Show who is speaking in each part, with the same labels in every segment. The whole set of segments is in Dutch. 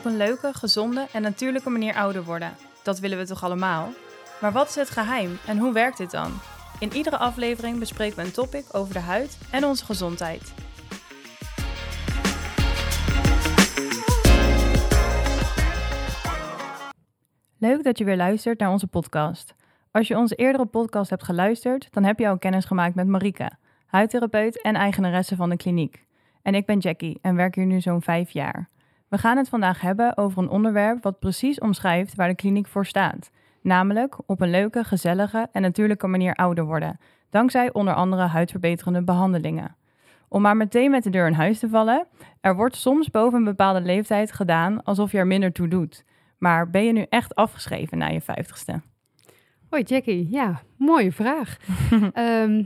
Speaker 1: Op een leuke, gezonde en natuurlijke manier ouder worden. Dat willen we toch allemaal? Maar wat is het geheim en hoe werkt dit dan? In iedere aflevering bespreken we een topic over de huid en onze gezondheid. Leuk dat je weer luistert naar onze podcast. Als je onze eerdere podcast hebt geluisterd, dan heb je al kennis gemaakt met Marike, huidtherapeut en eigenaresse van de kliniek. En ik ben Jackie en werk hier nu zo'n vijf jaar. We gaan het vandaag hebben over een onderwerp wat precies omschrijft waar de kliniek voor staat. Namelijk op een leuke, gezellige en natuurlijke manier ouder worden, dankzij onder andere huidverbeterende behandelingen. Om maar meteen met de deur in huis te vallen, er wordt soms boven een bepaalde leeftijd gedaan alsof je er minder toe doet. Maar ben je nu echt afgeschreven na je vijftigste?
Speaker 2: Hoi Jackie, ja, mooie vraag. Ehm,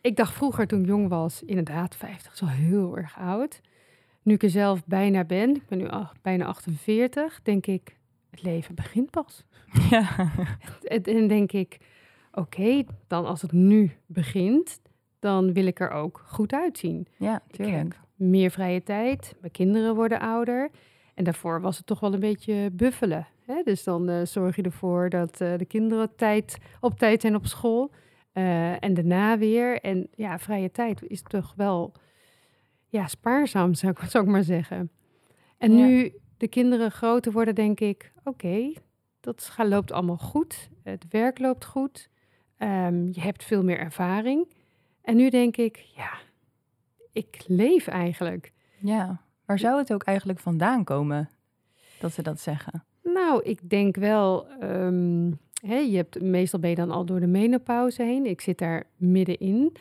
Speaker 2: ik dacht vroeger toen ik jong was, inderdaad 50 is al heel erg oud. Nu ik er zelf bijna ben, ik ben nu bijna 48, denk ik, het leven begint pas.
Speaker 1: Ja,
Speaker 2: En denk ik, oké, dan als het nu begint, dan wil ik er ook goed uitzien.
Speaker 1: ja
Speaker 2: Ik
Speaker 1: tuurlijk.
Speaker 2: heb meer vrije tijd, mijn kinderen worden ouder. En daarvoor was het toch wel een beetje buffelen. Hè? Dus dan eh, zorg je ervoor dat eh, de kinderen tijd, op tijd zijn op school. eh, en daarna weer. En ja, vrije tijd is toch wel ja, spaarzaam, zou ik, zou ik maar zeggen. En
Speaker 1: Ja.
Speaker 2: nu de kinderen groter worden, denk ik, oké, dat ga- loopt allemaal goed. Het werk loopt goed. Ehm, je hebt veel meer ervaring. En nu denk ik, ja, ik leef eigenlijk.
Speaker 1: Ja, waar zou het ook eigenlijk vandaan komen dat ze dat zeggen?
Speaker 2: Nou, ik denk wel, hè, je hebt, meestal ben je dan al door de menopauze heen. Ik zit daar middenin.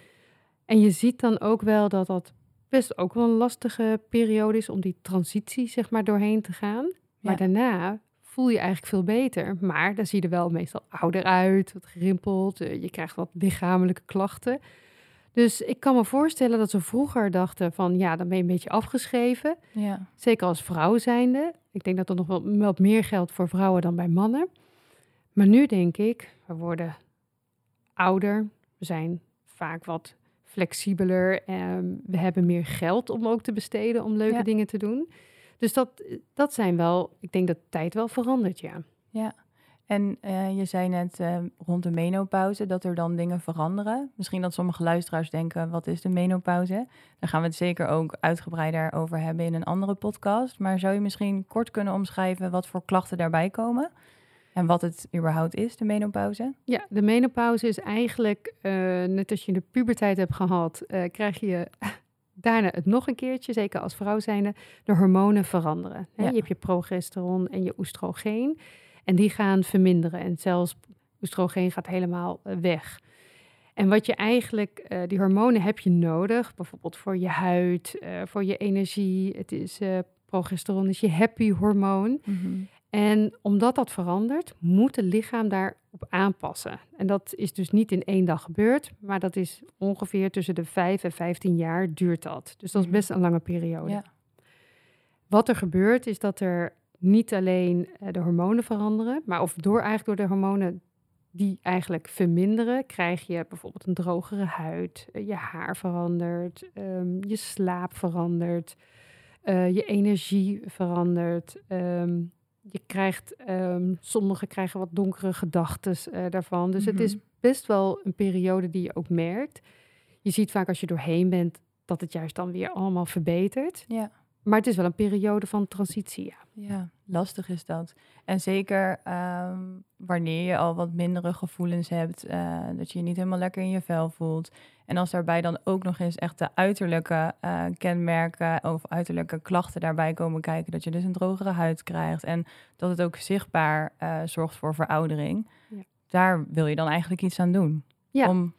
Speaker 2: En je ziet dan ook wel dat dat best ook wel een lastige periode is om die transitie zeg maar doorheen te gaan. Maar
Speaker 1: Ja.
Speaker 2: daarna voel je eigenlijk veel beter. Maar dan zie je er wel meestal ouder uit, wat gerimpeld. eh, Je krijgt wat lichamelijke klachten. Dus ik kan me voorstellen dat ze vroeger dachten van ja, dan ben je een beetje afgeschreven.
Speaker 1: Ja,
Speaker 2: Zeker als vrouw zijnde. Ik denk dat er nog wel wat meer geldt voor vrouwen dan bij mannen. Maar nu denk ik, we worden ouder. We zijn vaak wat flexibeler. En we hebben meer geld om ook te besteden om leuke
Speaker 1: Ja.
Speaker 2: dingen te doen. Dus dat, dat zijn wel, ik denk dat de tijd wel verandert, ja.
Speaker 1: ja. En eh, je zei net eh, rond de menopauze dat er dan dingen veranderen. Misschien dat sommige luisteraars denken, wat is de menopauze? Daar gaan we het zeker ook uitgebreider over hebben in een andere podcast. Maar zou je misschien kort kunnen omschrijven wat voor klachten daarbij komen? En wat het überhaupt is, de menopauze?
Speaker 2: Ja, de menopauze is eigenlijk, eh, net als je de puberteit hebt gehad, eh, krijg je daarna het nog een keertje, zeker als vrouw zijnde, de hormonen veranderen. Hè?
Speaker 1: Ja.
Speaker 2: Je hebt je progesteron en je oestrogeen en die gaan verminderen en zelfs oestrogeen gaat helemaal eh, weg. En wat je eigenlijk, die hormonen heb je nodig, bijvoorbeeld voor je huid, voor je energie. Het is progesteron, is je happy hormoon. En omdat dat verandert, moet het lichaam daarop aanpassen. En dat is dus niet in één dag gebeurd, maar dat is ongeveer tussen de 5 en 15 jaar duurt dat. Dus dat is
Speaker 1: Mhm.
Speaker 2: best een lange periode.
Speaker 1: Ja.
Speaker 2: Wat er gebeurt is dat er niet alleen eh, de hormonen veranderen, maar of door eigenlijk door de hormonen die eigenlijk verminderen, krijg je bijvoorbeeld een drogere huid, eh, je haar verandert, ehm, je slaap verandert, eh, je energie verandert. ehm, je krijgt, ehm, sommigen krijgen wat donkere gedachten eh, daarvan. Dus het is
Speaker 1: Mhm.
Speaker 2: best wel een periode die je ook merkt. Je ziet vaak als je doorheen bent dat het juist dan weer allemaal verbetert.
Speaker 1: Ja.
Speaker 2: Maar het is wel een periode van transitie, ja.
Speaker 1: Ja, lastig is dat. En zeker ehm, wanneer je al wat mindere gevoelens hebt, eh, dat je je niet helemaal lekker in je vel voelt. En als daarbij dan ook nog eens echt de uiterlijke eh, kenmerken of uiterlijke klachten daarbij komen kijken, dat je dus een drogere huid krijgt en dat het ook zichtbaar eh, zorgt voor veroudering,
Speaker 2: Ja.
Speaker 1: daar wil je dan eigenlijk iets aan doen.
Speaker 2: Ja.
Speaker 1: Om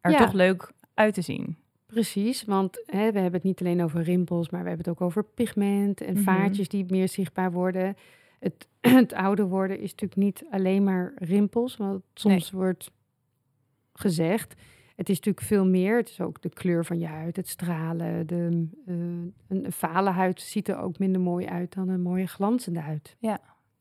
Speaker 1: er
Speaker 2: Ja.
Speaker 1: toch leuk uit te zien.
Speaker 2: Precies, want hè, we hebben het niet alleen over rimpels, maar we hebben het ook over pigment en
Speaker 1: Mhm.
Speaker 2: vaatjes die meer zichtbaar worden. Het, het ouder worden is natuurlijk niet alleen maar rimpels, want soms wordt gezegd. Het is natuurlijk veel meer. Het is ook de kleur van je huid, het stralen. De, eh, een, vale huid ziet er ook minder mooi uit dan een mooie glanzende huid.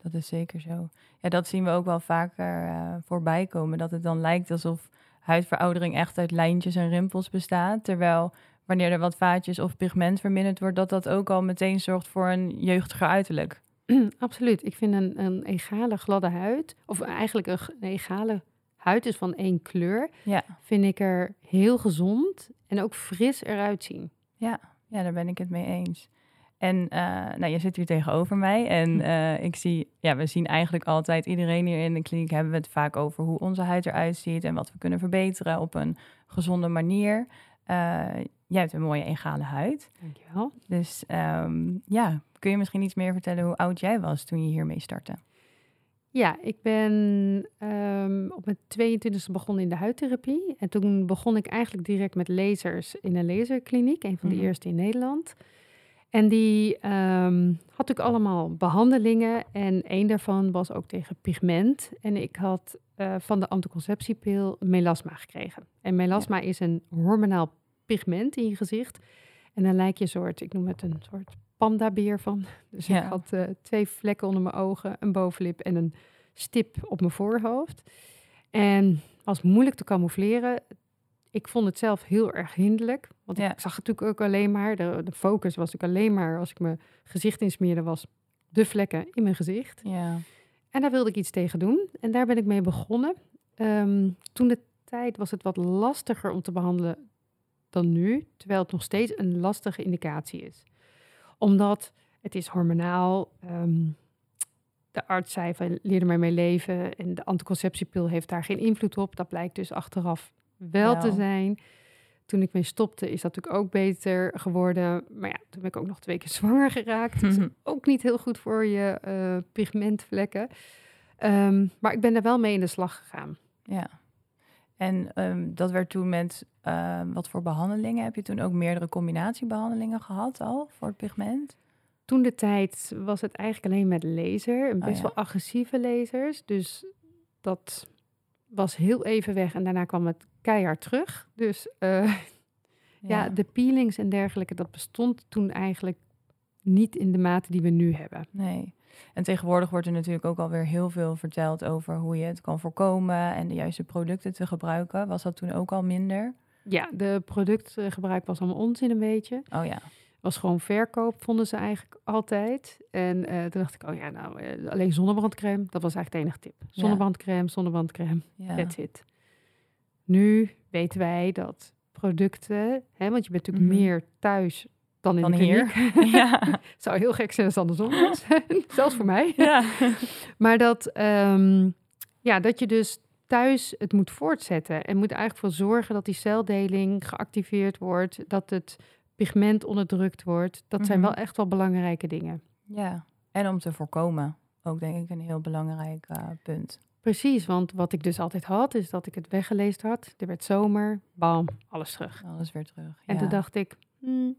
Speaker 1: Dat is zeker zo. Ja, dat zien we ook wel vaker eh, voorbij komen. Dat het dan lijkt alsof huidveroudering echt uit lijntjes en rimpels bestaat. Terwijl wanneer er wat vaatjes of pigment verminderd wordt, dat dat ook al meteen zorgt voor een jeugdiger uiterlijk.
Speaker 2: Absoluut. Ik vind een, een egale gladde huid, of eigenlijk een, een egale huid is van één kleur,
Speaker 1: Ja,
Speaker 2: vind ik er heel gezond en ook fris eruit zien.
Speaker 1: ja, ja, daar ben ik het mee eens. En eh, nou, je zit hier tegenover mij en
Speaker 2: Hm.
Speaker 1: eh, ik zie, ja, we zien eigenlijk altijd iedereen hier in de kliniek hebben we het vaak over hoe onze huid eruit ziet en wat we kunnen verbeteren op een gezonde manier. Eh, jij hebt een mooie egale huid.
Speaker 2: Dankjewel.
Speaker 1: Dus ehm, ja, kun je misschien iets meer vertellen hoe oud jij was toen je hiermee startte?
Speaker 2: Ja, ik ben ehm, op mijn 22e begonnen in de huidtherapie. En toen begon ik eigenlijk direct met lasers in een laserkliniek, een van de
Speaker 1: Mhm.
Speaker 2: eerste in Nederland. En die ehm, had natuurlijk allemaal behandelingen. En één daarvan was ook tegen pigment. En ik had eh, van de anticonceptiepil melasma gekregen. En melasma is een hormonaal pigment in je gezicht. En dan lijkt je een soort, ik noem het een soort pandabeer van. Dus
Speaker 1: Ja.
Speaker 2: ik had eh, twee vlekken onder mijn ogen, een bovenlip en een stip op mijn voorhoofd. En was moeilijk te camoufleren. Ik vond het zelf heel erg hinderlijk. Want
Speaker 1: Ja.
Speaker 2: ik zag natuurlijk ook alleen maar, de, de focus was natuurlijk alleen maar als ik mijn gezicht insmeerde, was de vlekken in mijn gezicht.
Speaker 1: Ja,
Speaker 2: En daar wilde ik iets tegen doen. En daar ben ik mee begonnen. Ehm, toen de tijd was het wat lastiger om te behandelen dan nu. Terwijl het nog steeds een lastige indicatie is. Omdat het is hormonaal. ehm, de arts zei van leer er maar mee leven. En de anticonceptiepil heeft daar geen invloed op. Dat blijkt dus achteraf wel te zijn. Toen ik mee stopte is dat natuurlijk ook beter geworden. Maar ja, toen ben ik ook nog twee keer zwanger geraakt. Dus ook niet heel goed voor je eh, pigmentvlekken. Ehm, maar ik ben er wel mee in de slag gegaan.
Speaker 1: ja. En ehm, dat werd toen met ehm, wat voor behandelingen? Heb je toen ook meerdere combinatiebehandelingen gehad al voor het pigment?
Speaker 2: Toen de tijd was het eigenlijk alleen met laser. En
Speaker 1: Oh,
Speaker 2: best
Speaker 1: ja.
Speaker 2: wel agressieve lasers. Dus dat was heel even weg. En daarna kwam het keihard terug. Dus eh, ja. de peelings en dergelijke, dat bestond toen eigenlijk niet in de mate die we nu hebben.
Speaker 1: Nee. En tegenwoordig wordt er natuurlijk ook alweer heel veel verteld over hoe je het kan voorkomen en de juiste producten te gebruiken. Was dat toen ook al minder?
Speaker 2: Ja, de productgebruik was allemaal onzin een beetje.
Speaker 1: Oh ja.
Speaker 2: was gewoon verkoop, vonden ze eigenlijk altijd. En eh, toen dacht ik, oh ja, nou, eh, alleen zonnebrandcrème, dat was eigenlijk de enige tip. Zonnebrandcrème, zonnebrandcrème,
Speaker 1: ja.
Speaker 2: that's it. Nu weten wij dat producten, hè, want je bent natuurlijk
Speaker 1: Mhm.
Speaker 2: meer thuis dan in
Speaker 1: Dan
Speaker 2: de
Speaker 1: hier.
Speaker 2: kliniek.
Speaker 1: ja.
Speaker 2: Zou heel gek zijn als het andersom was, zelfs voor mij.
Speaker 1: ja.
Speaker 2: Maar dat, ehm, ja, dat je dus thuis het moet voortzetten. En moet eigenlijk voor zorgen dat die celdeling geactiveerd wordt. Dat het pigment onderdrukt wordt. Dat zijn
Speaker 1: Mhm.
Speaker 2: wel echt wel belangrijke dingen.
Speaker 1: Ja. En om te voorkomen. Ook denk ik een heel belangrijk eh, punt.
Speaker 2: Precies, want wat ik dus altijd had, is dat ik het weggeleest had. Er werd zomer, bam, alles terug.
Speaker 1: Alles weer terug.
Speaker 2: En
Speaker 1: ja.
Speaker 2: toen dacht ik, hmm,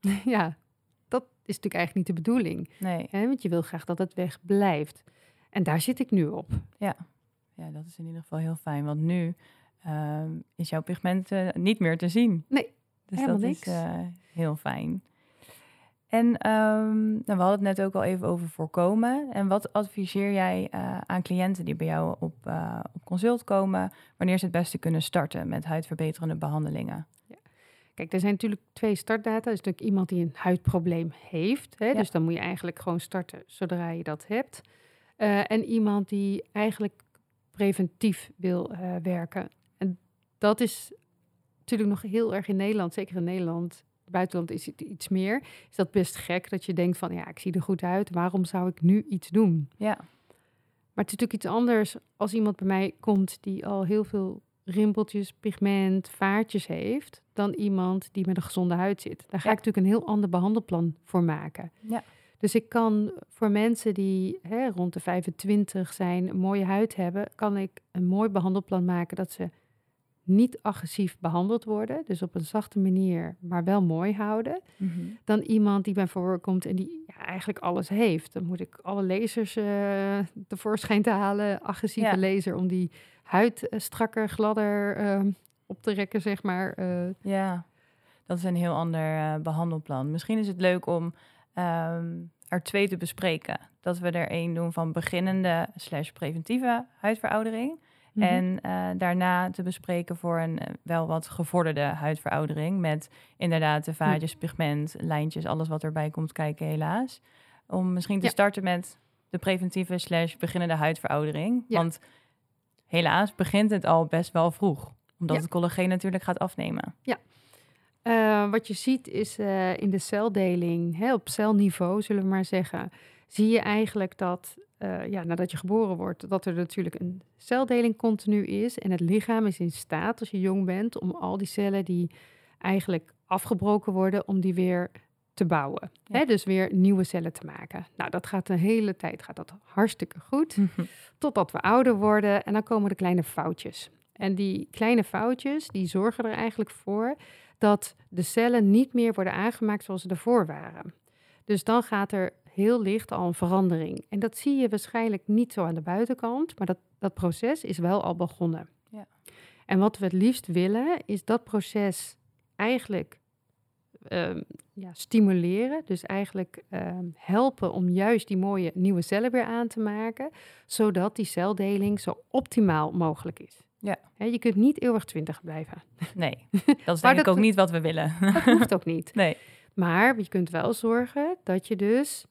Speaker 2: ja, dat is natuurlijk eigenlijk niet de bedoeling.
Speaker 1: Nee,
Speaker 2: Hè? Want je wil graag dat het weg blijft. En daar zit ik nu op.
Speaker 1: ja, dat is in ieder geval heel fijn. Want nu ehm, is jouw pigment eh, niet meer te zien.
Speaker 2: Nee,
Speaker 1: Dus
Speaker 2: helemaal
Speaker 1: dat
Speaker 2: niks.
Speaker 1: is eh, heel fijn. En ehm, nou, we hadden het net ook al even over voorkomen. En wat adviseer jij eh, aan cliënten die bij jou op, eh, op consult komen, wanneer ze het beste kunnen starten met huidverbeterende behandelingen?
Speaker 2: Kijk, er zijn natuurlijk twee startdata. Is natuurlijk iemand die een huidprobleem heeft. Hè?
Speaker 1: Ja.
Speaker 2: Dus dan moet je eigenlijk gewoon starten zodra je dat hebt. Eh, en iemand die eigenlijk preventief wil werken. En dat is natuurlijk nog heel erg in Nederland, zeker in Nederland. Buitenland is het iets meer. Is dat best gek dat je denkt van ja, ik zie er goed uit. Waarom zou ik nu iets doen?
Speaker 1: Ja,
Speaker 2: Maar het is natuurlijk iets anders als iemand bij mij komt die al heel veel rimpeltjes, pigment, vaartjes heeft, dan iemand die met een gezonde huid zit. Daar ga
Speaker 1: Ja.
Speaker 2: ik natuurlijk een heel ander behandelplan voor maken.
Speaker 1: Ja.
Speaker 2: Dus ik kan voor mensen die hè, rond de 25 zijn, een mooie huid hebben, kan ik een mooi behandelplan maken dat ze niet agressief behandeld worden, dus op een zachte manier, maar wel mooi houden
Speaker 1: Mhm.
Speaker 2: dan iemand die bij voorkomt en die ja, eigenlijk alles heeft. Dan moet ik alle lasers eh tevoorschijn te halen, agressieve
Speaker 1: Ja.
Speaker 2: laser om die huid eh, strakker, gladder ehm, op te rekken, zeg maar. Eh,
Speaker 1: ja, dat is een heel ander eh, behandelplan. Misschien is het leuk om ehm, er twee te bespreken. Dat we er één doen van beginnende slash preventieve huidveroudering.
Speaker 2: Mhm.
Speaker 1: En eh, daarna te bespreken voor een eh, wel wat gevorderde huidveroudering. Met inderdaad de vaatjes, pigment, lijntjes, alles wat erbij komt kijken, helaas. Om misschien te
Speaker 2: Ja.
Speaker 1: starten met de preventieve slash beginnende huidveroudering.
Speaker 2: Ja.
Speaker 1: Want helaas begint het al best wel vroeg. Omdat
Speaker 2: Ja.
Speaker 1: het collageen natuurlijk gaat afnemen.
Speaker 2: Eh, wat je ziet is in de celdeling, hè, op celniveau zullen we maar zeggen, zie je eigenlijk dat eh, ja, nadat je geboren wordt, dat er natuurlijk een celdeling continu is. En het lichaam is in staat, als je jong bent, om al die cellen die eigenlijk afgebroken worden, om die weer te bouwen.
Speaker 1: Ja.
Speaker 2: Hè, dus weer nieuwe cellen te maken. Nou, dat gaat de hele tijd gaat dat hartstikke goed. Totdat we ouder worden en dan komen de kleine foutjes. En die kleine foutjes, die zorgen er eigenlijk voor dat de cellen niet meer worden aangemaakt zoals ze ervoor waren. Dus dan gaat er heel licht al een verandering. En dat zie je waarschijnlijk niet zo aan de buitenkant, maar dat, dat proces is wel al begonnen.
Speaker 1: Ja.
Speaker 2: En wat we het liefst willen, is dat proces eigenlijk ehm, ja, stimuleren. Dus eigenlijk ehm, helpen om juist die mooie nieuwe cellen weer aan te maken, zodat die celdeling zo optimaal mogelijk is.
Speaker 1: Ja.
Speaker 2: Je kunt niet eeuwig twintig blijven.
Speaker 1: Nee, dat is denk ik ook niet wat we willen.
Speaker 2: Dat hoeft ook niet.
Speaker 1: nee,
Speaker 2: Maar je kunt wel zorgen dat je dus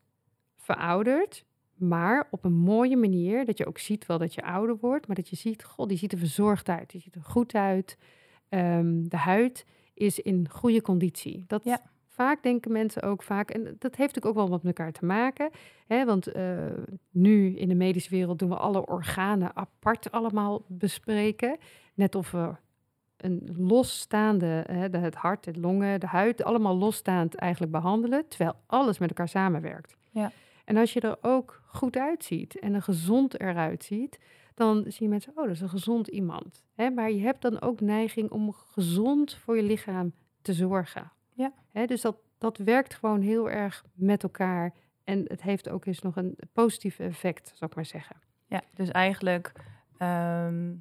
Speaker 2: veroudert, maar op een mooie manier. Dat je ook ziet wel dat je ouder wordt, maar dat je ziet, god, die ziet er verzorgd uit. Die ziet er goed uit. Ehm, de huid is in goede conditie. Dat
Speaker 1: Ja.
Speaker 2: vaak denken mensen ook vaak, en dat heeft natuurlijk ook wel wat met elkaar te maken. Hè, want eh, nu in de medische wereld doen we alle organen apart allemaal bespreken. Net of we een losstaande, hè, de- het hart, de longen, de huid, allemaal losstaand eigenlijk behandelen, terwijl alles met elkaar samenwerkt.
Speaker 1: Ja.
Speaker 2: En als je er ook goed uitziet en er gezond eruit ziet, dan zien mensen, oh, dat is een gezond iemand. Hè, maar je hebt dan ook neiging om gezond voor je lichaam te zorgen.
Speaker 1: Ja.
Speaker 2: Hè, dus dat, dat werkt gewoon heel erg met elkaar. En het heeft ook eens nog een positief effect, zou ik maar zeggen.
Speaker 1: ja, dus eigenlijk, ehm,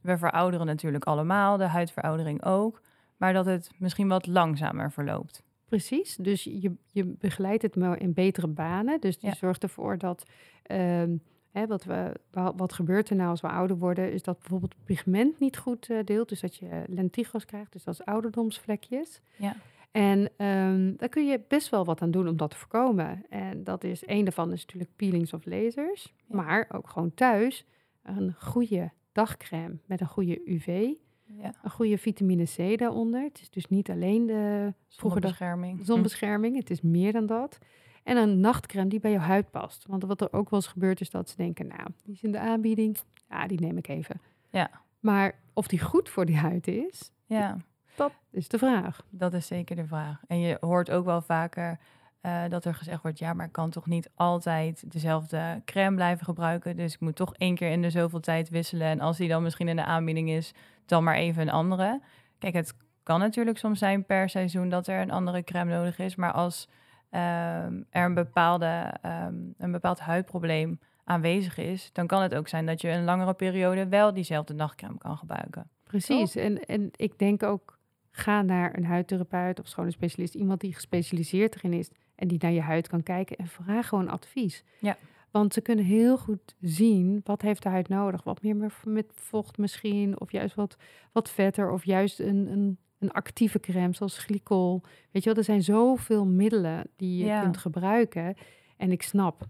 Speaker 1: we verouderen natuurlijk allemaal, de huidveroudering ook. Maar dat het misschien wat langzamer verloopt.
Speaker 2: Precies, dus je, je begeleidt het maar in betere banen. Dus je
Speaker 1: Ja.
Speaker 2: zorgt ervoor dat, ehm, hè, wat, we, wa- wat gebeurt er nou als we ouder worden, is dat bijvoorbeeld pigment niet goed eh, deelt. Dus dat je lentigos krijgt, dus dat is ouderdomsvlekjes.
Speaker 1: Ja.
Speaker 2: En ehm, daar kun je best wel wat aan doen om dat te voorkomen. En dat is, een daarvan is natuurlijk peelings of lasers.
Speaker 1: Ja.
Speaker 2: Maar ook gewoon thuis een goede dagcrème met een goede UV.
Speaker 1: Ja,
Speaker 2: Een goede vitamine C daaronder. Het is dus niet alleen de
Speaker 1: zonbescherming.
Speaker 2: zonbescherming. Het is meer dan dat. En een nachtcreme die bij jouw huid past. Want wat er ook wel eens gebeurt is dat ze denken, nou, die is in de aanbieding. Ja, die neem ik even.
Speaker 1: Ja.
Speaker 2: Maar of die goed voor die huid is,
Speaker 1: Ja,
Speaker 2: dat is de vraag.
Speaker 1: dat is zeker de vraag. En je hoort ook wel vaker eh, dat er gezegd wordt... ja, maar ik kan toch niet altijd dezelfde crème blijven gebruiken... dus ik moet toch één keer in de zoveel tijd wisselen... en als die dan misschien in de aanbieding is, dan maar even een andere. Kijk, het kan natuurlijk soms zijn per seizoen... dat er een andere crème nodig is... maar als ehm, er een, bepaalde, ehm, een bepaald huidprobleem aanwezig is... dan kan het ook zijn dat je een langere periode... wel diezelfde nachtcrème kan gebruiken.
Speaker 2: Precies. En, en ik denk ook, ga naar een huidtherapeut of schone specialist. Iemand die gespecialiseerd erin is en die naar je huid kan kijken. En vraag gewoon advies.
Speaker 1: Ja.
Speaker 2: Want ze kunnen heel goed zien, wat heeft de huid nodig? Wat meer met- vocht misschien, of juist wat, wat vetter, of juist een, een, een actieve crème zoals glycol. Weet je wel, er zijn zoveel middelen die je
Speaker 1: Ja.
Speaker 2: kunt gebruiken. En ik snap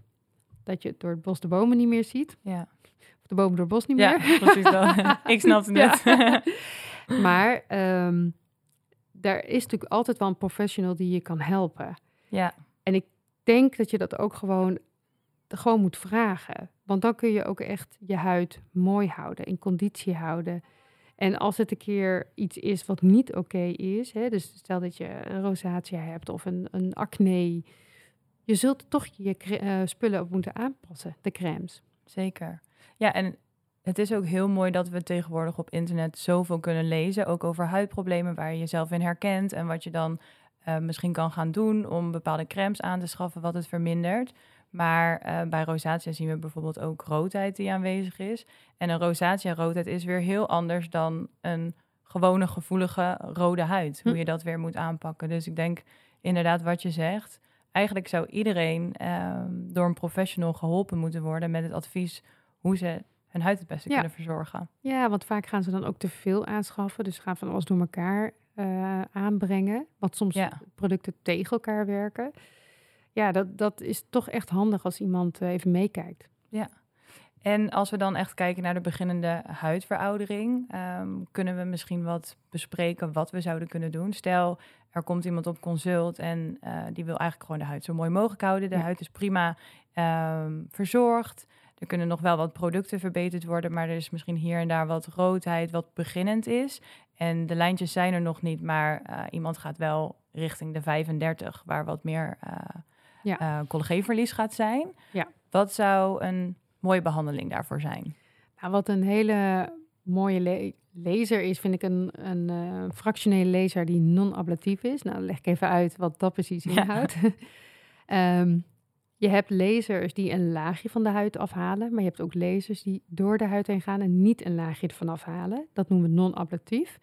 Speaker 2: dat je door het bos de bomen niet meer ziet.
Speaker 1: Ja,
Speaker 2: Of de bomen door het bos niet
Speaker 1: ja
Speaker 2: meer.
Speaker 1: precies dat. ik snapte het.
Speaker 2: Ja. Maar ehm daar is natuurlijk altijd wel een professional die je kan helpen.
Speaker 1: Ja,
Speaker 2: Ik denk dat je dat ook gewoon, gewoon moet vragen. Want dan kun je ook echt je huid mooi houden, in conditie houden. En als het een keer iets is wat niet oké is, hè, dus stel dat je een rosatia hebt of een, een acne, je zult toch je eh, spullen op moeten aanpassen, de crèmes.
Speaker 1: zeker. Ja, en het is ook heel mooi dat we tegenwoordig op internet zoveel kunnen lezen, ook over huidproblemen waar je jezelf in herkent en wat je dan eh, misschien kan gaan doen om bepaalde crèmes aan te schaffen wat het vermindert. Maar eh, bij rosacea zien we bijvoorbeeld ook roodheid die aanwezig is. En een rosacea roodheid is weer heel anders dan een gewone gevoelige rode huid. Hoe
Speaker 2: Hm.
Speaker 1: je dat weer moet aanpakken. Dus ik denk inderdaad wat je zegt. Eigenlijk zou iedereen ehm, door een professional geholpen moeten worden met het advies hoe ze hun huid het beste
Speaker 2: Ja.
Speaker 1: kunnen verzorgen.
Speaker 2: Ja, want vaak gaan ze dan ook te veel aanschaffen. Dus gaan van alles door elkaar eh, aanbrengen. Wat soms
Speaker 1: Ja.
Speaker 2: producten tegen elkaar werken. ja, dat, dat is toch echt handig als iemand eh, even meekijkt.
Speaker 1: En als we dan echt kijken naar de beginnende huidveroudering, ehm, kunnen we misschien wat bespreken wat we zouden kunnen doen. Stel, er komt iemand op consult en eh, die wil eigenlijk gewoon de huid zo mooi mogelijk houden. De
Speaker 2: Ja.
Speaker 1: huid is prima ehm, verzorgd. Er kunnen nog wel wat producten verbeterd worden, maar er is misschien hier en daar wat roodheid, wat beginnend is. En de lijntjes zijn er nog niet, maar eh, iemand gaat wel richting de 35, waar wat meer
Speaker 2: Ja.
Speaker 1: collageenverlies gaat zijn.
Speaker 2: Ja.
Speaker 1: Wat zou een mooie behandeling daarvoor zijn?
Speaker 2: Nou, wat een hele mooie le- laser is, vind ik een, een fractionele laser die non-ablatief is. Nou, leg ik even uit wat dat precies
Speaker 1: Ja.
Speaker 2: inhoudt. Je hebt lasers die een laagje van de huid afhalen, maar je hebt ook lasers die door de huid heen gaan en niet een laagje ervan afhalen. Dat noemen we non-ablatief.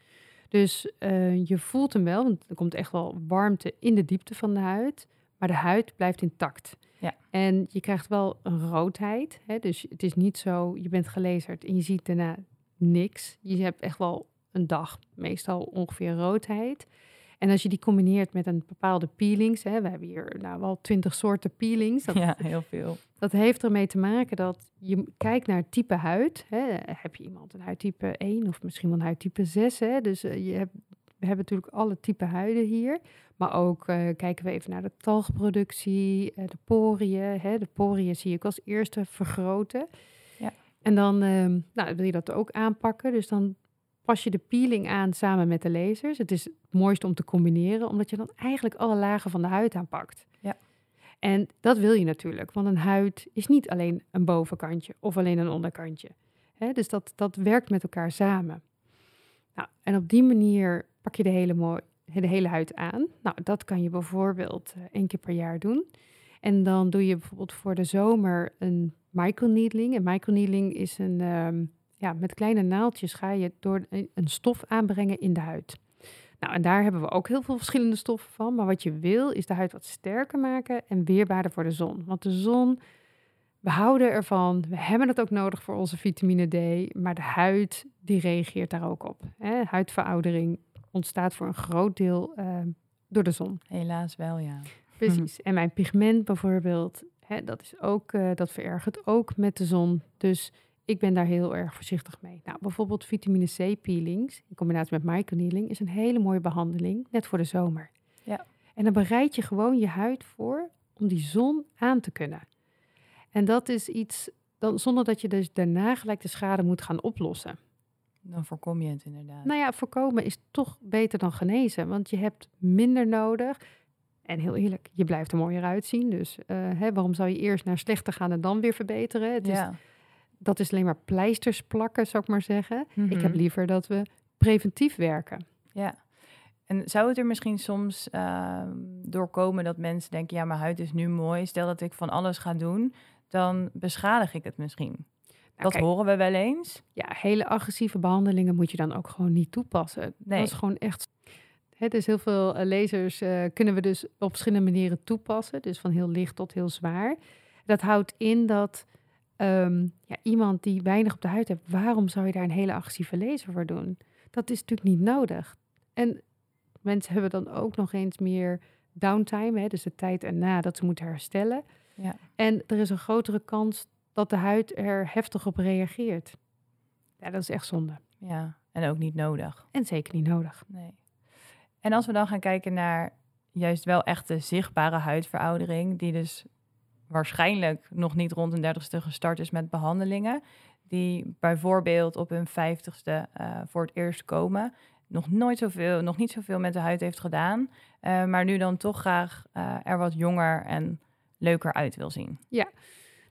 Speaker 2: Dus eh, je voelt hem wel, want er komt echt wel warmte in de diepte van de huid, maar de huid blijft intact.
Speaker 1: Ja.
Speaker 2: En je krijgt wel een roodheid. Hè? Dus het is niet zo, je bent gelezerd en je ziet daarna niks. Je hebt echt wel een dag, meestal ongeveer roodheid. En als je die combineert met een bepaalde peelings, hè, we hebben hier nou wel twintig soorten peelings. Dat,
Speaker 1: Ja, heel veel.
Speaker 2: dat heeft ermee te maken dat je kijkt naar het type huid. Hè. Heb je iemand een huidtype 1 of misschien wel een huidtype 6? Hè? Dus eh, je hebt, we hebben natuurlijk alle type huiden hier. Maar ook eh, kijken we even naar de talgproductie, eh, de poriën. Hè. De poriën zie ik als eerste vergroten.
Speaker 1: Ja.
Speaker 2: En dan ehm, nou, wil je dat ook aanpakken. Dus dan pas je de peeling aan samen met de lasers. Het is het mooiste om te combineren, omdat je dan eigenlijk alle lagen van de huid aanpakt.
Speaker 1: Ja.
Speaker 2: En dat wil je natuurlijk, want een huid is niet alleen een bovenkantje of alleen een onderkantje. Dus dat, dat werkt met elkaar samen. Nou, en op die manier pak je de hele, mooi, de hele huid aan. Nou, dat kan je bijvoorbeeld eh, één keer per jaar doen. En dan doe je bijvoorbeeld voor de zomer een microneedling. En microneedling is een, ehm, ja, met kleine naaldjes ga je door een, stof aanbrengen in de huid. Nou, en daar hebben we ook heel veel verschillende stoffen van. Maar wat je wil, is de huid wat sterker maken en weerbaarder voor de zon. Want de zon, we houden ervan. We hebben het ook nodig voor onze vitamine D. Maar de huid, die reageert daar ook op. Hè? Huidveroudering ontstaat voor een groot deel eh, door de zon.
Speaker 1: Helaas wel, ja.
Speaker 2: Precies. En mijn pigment bijvoorbeeld, hè, dat, is ook, eh, dat verergert ook met de zon. Dus ik ben daar heel erg voorzichtig mee. Nou, bijvoorbeeld vitamine C peelings in combinatie met microneedling is een hele mooie behandeling, net voor de zomer.
Speaker 1: Ja.
Speaker 2: En dan bereid je gewoon je huid voor om die zon aan te kunnen. En dat is iets, dan, zonder dat je dus daarna gelijk de schade moet gaan oplossen.
Speaker 1: Dan voorkom je het inderdaad.
Speaker 2: Nou ja, voorkomen is toch beter dan genezen, want je hebt minder nodig. En heel eerlijk, je blijft er mooier uitzien. Dus eh, hè, waarom zou je eerst naar slechter gaan en dan weer verbeteren? Het is,
Speaker 1: ja.
Speaker 2: Dat is alleen maar pleisters plakken, zou ik maar zeggen. Ik heb
Speaker 1: Mhm.
Speaker 2: liever dat we preventief werken.
Speaker 1: Ja. En zou het er misschien soms ehm doorkomen dat mensen denken, ja, mijn huid is nu mooi. Stel dat ik van alles ga doen, dan beschadig ik het misschien.
Speaker 2: Nou,
Speaker 1: dat
Speaker 2: kijk,
Speaker 1: horen we wel eens.
Speaker 2: ja, hele agressieve behandelingen moet je dan ook gewoon niet toepassen.
Speaker 1: Nee.
Speaker 2: Dat is gewoon echt. Hè, dus heel veel eh, lasers eh, kunnen we dus op verschillende manieren toepassen. Dus van heel licht tot heel zwaar. Dat houdt in dat ehm, ja, iemand die weinig op de huid heeft, waarom zou je daar een hele agressieve laser voor doen? Dat is natuurlijk niet nodig. En mensen hebben dan ook nog eens meer downtime, hè, dus de tijd erna dat ze moeten herstellen.
Speaker 1: Ja.
Speaker 2: En er is een grotere kans dat de huid er heftig op reageert. Ja, dat is echt zonde.
Speaker 1: Ja, en ook niet nodig.
Speaker 2: En zeker niet nodig.
Speaker 1: Nee. En als we dan gaan kijken naar juist wel echte zichtbare huidveroudering, die dus waarschijnlijk nog niet rond een dertigste gestart is met behandelingen, die bijvoorbeeld op hun vijftigste eh voor het eerst komen, nog nooit zoveel, nog niet zoveel met de huid heeft gedaan, eh, maar nu dan toch graag eh, er wat jonger en leuker uit wil zien.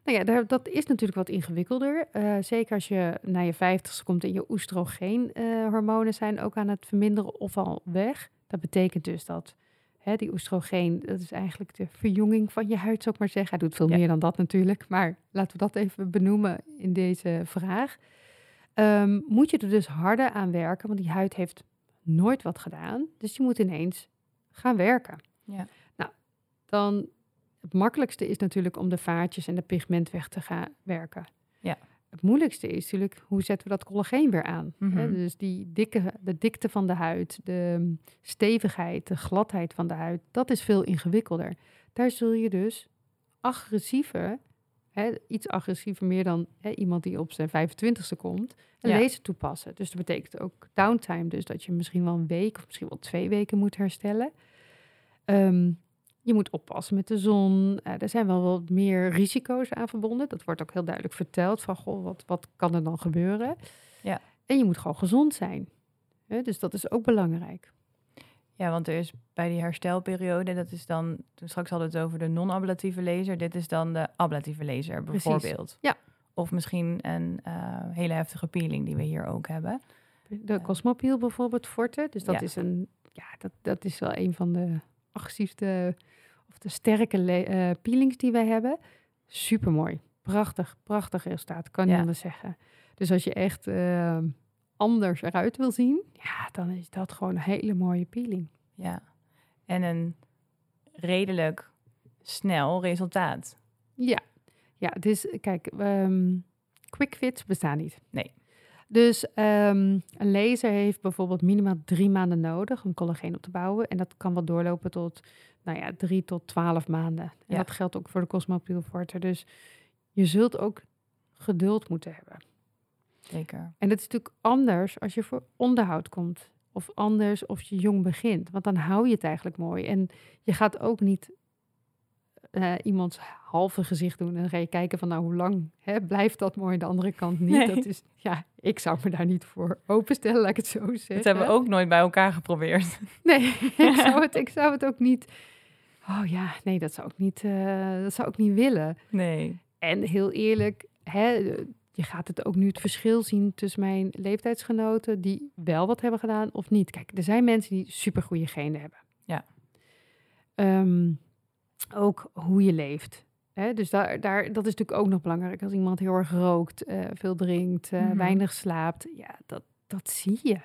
Speaker 2: Nou ja, dat is natuurlijk wat ingewikkelder. Zeker als je naar je vijftigste komt en je oestrogeenhormonen zijn ook aan het verminderen of al weg. Dat betekent dus dat hè, die oestrogeen, dat is eigenlijk de verjonging van je huid, zou ik maar zeggen. Hij doet veel
Speaker 1: Ja.
Speaker 2: meer dan dat natuurlijk, maar laten we dat even benoemen in deze vraag. Ehm, moet je er dus harder aan werken, want die huid heeft nooit wat gedaan. Dus je moet ineens gaan werken.
Speaker 1: Ja.
Speaker 2: Nou, dan het makkelijkste is natuurlijk om de vaatjes en de pigment weg te gaan werken.
Speaker 1: Ja.
Speaker 2: Het moeilijkste is natuurlijk, hoe zetten we dat collageen weer aan? Hè?
Speaker 1: Mhm.
Speaker 2: Dus die dikke, de dikte van de huid, de stevigheid, de gladheid van de huid, dat is veel ingewikkelder. Daar zul je dus agressiever, hè, iets agressiever meer dan hè, iemand die op zijn 25ste komt, een
Speaker 1: Ja.
Speaker 2: laser toepassen. Dus dat betekent ook downtime, dus dat je misschien wel een week of misschien wel twee weken moet herstellen. Ehm, je moet oppassen met de zon. Eh, er zijn wel wat meer risico's aan verbonden. Dat wordt ook heel duidelijk verteld van, goh, wat, wat kan er dan gebeuren?
Speaker 1: Ja.
Speaker 2: En je moet gewoon gezond zijn. Hè, dus dat is ook belangrijk.
Speaker 1: Ja, want er is bij die herstelperiode, dat is dan, toen straks hadden we het over de non-ablatieve laser, dit is dan de ablatieve laser
Speaker 2: Precies.
Speaker 1: bijvoorbeeld.
Speaker 2: Ja.
Speaker 1: Of misschien een eh, hele heftige peeling die we hier ook hebben.
Speaker 2: De Cosmopiel bijvoorbeeld, Forte. Dus dat
Speaker 1: Ja.
Speaker 2: is een, ja, dat, dat is wel een van de agressiefste of de sterke eh, peelings die wij hebben. Supermooi. Prachtig, prachtig resultaat, kan je
Speaker 1: Ja.
Speaker 2: anders zeggen. Dus als je echt eh, anders eruit wil zien, ja, dan is dat gewoon een hele mooie peeling.
Speaker 1: Ja. En een redelijk snel resultaat.
Speaker 2: Ja, ja dus kijk, ehm quick fits bestaan niet.
Speaker 1: Nee.
Speaker 2: Dus ehm, een laser heeft bijvoorbeeld minimaal drie maanden nodig om collageen op te bouwen. En dat kan wel doorlopen tot, nou ja, drie tot twaalf maanden. En
Speaker 1: Ja.
Speaker 2: dat geldt ook voor de Cosmopiel Forte. Dus je zult ook geduld moeten hebben.
Speaker 1: Zeker.
Speaker 2: En dat is natuurlijk anders als je voor onderhoud komt. Of anders of je jong begint. Want dan hou je het eigenlijk mooi. En je gaat ook niet eh, iemands halve gezicht doen. En dan ga je kijken van nou hoe lang hè, blijft dat mooi. De andere kant niet.
Speaker 1: Nee.
Speaker 2: Dat is, ja, ik zou me daar niet voor openstellen, laat ik het zo zeggen.
Speaker 1: Dat hebben we ook nooit bij elkaar geprobeerd.
Speaker 2: Nee, ik zou het, ik zou het ook niet... Oh ja, nee, dat zou ik niet, eh, dat zou ik niet willen.
Speaker 1: Nee.
Speaker 2: En heel eerlijk, hè, je gaat het ook nu het verschil zien tussen mijn leeftijdsgenoten die wel wat hebben gedaan of niet. Kijk, er zijn mensen die supergoeie genen hebben.
Speaker 1: Ja.
Speaker 2: Ehm, ook hoe je leeft. Hè? Dus daar, daar, dat is natuurlijk ook nog belangrijk. Als iemand heel erg rookt, eh, veel drinkt, eh,
Speaker 1: Mhm.
Speaker 2: weinig slaapt, ja, dat, dat zie je.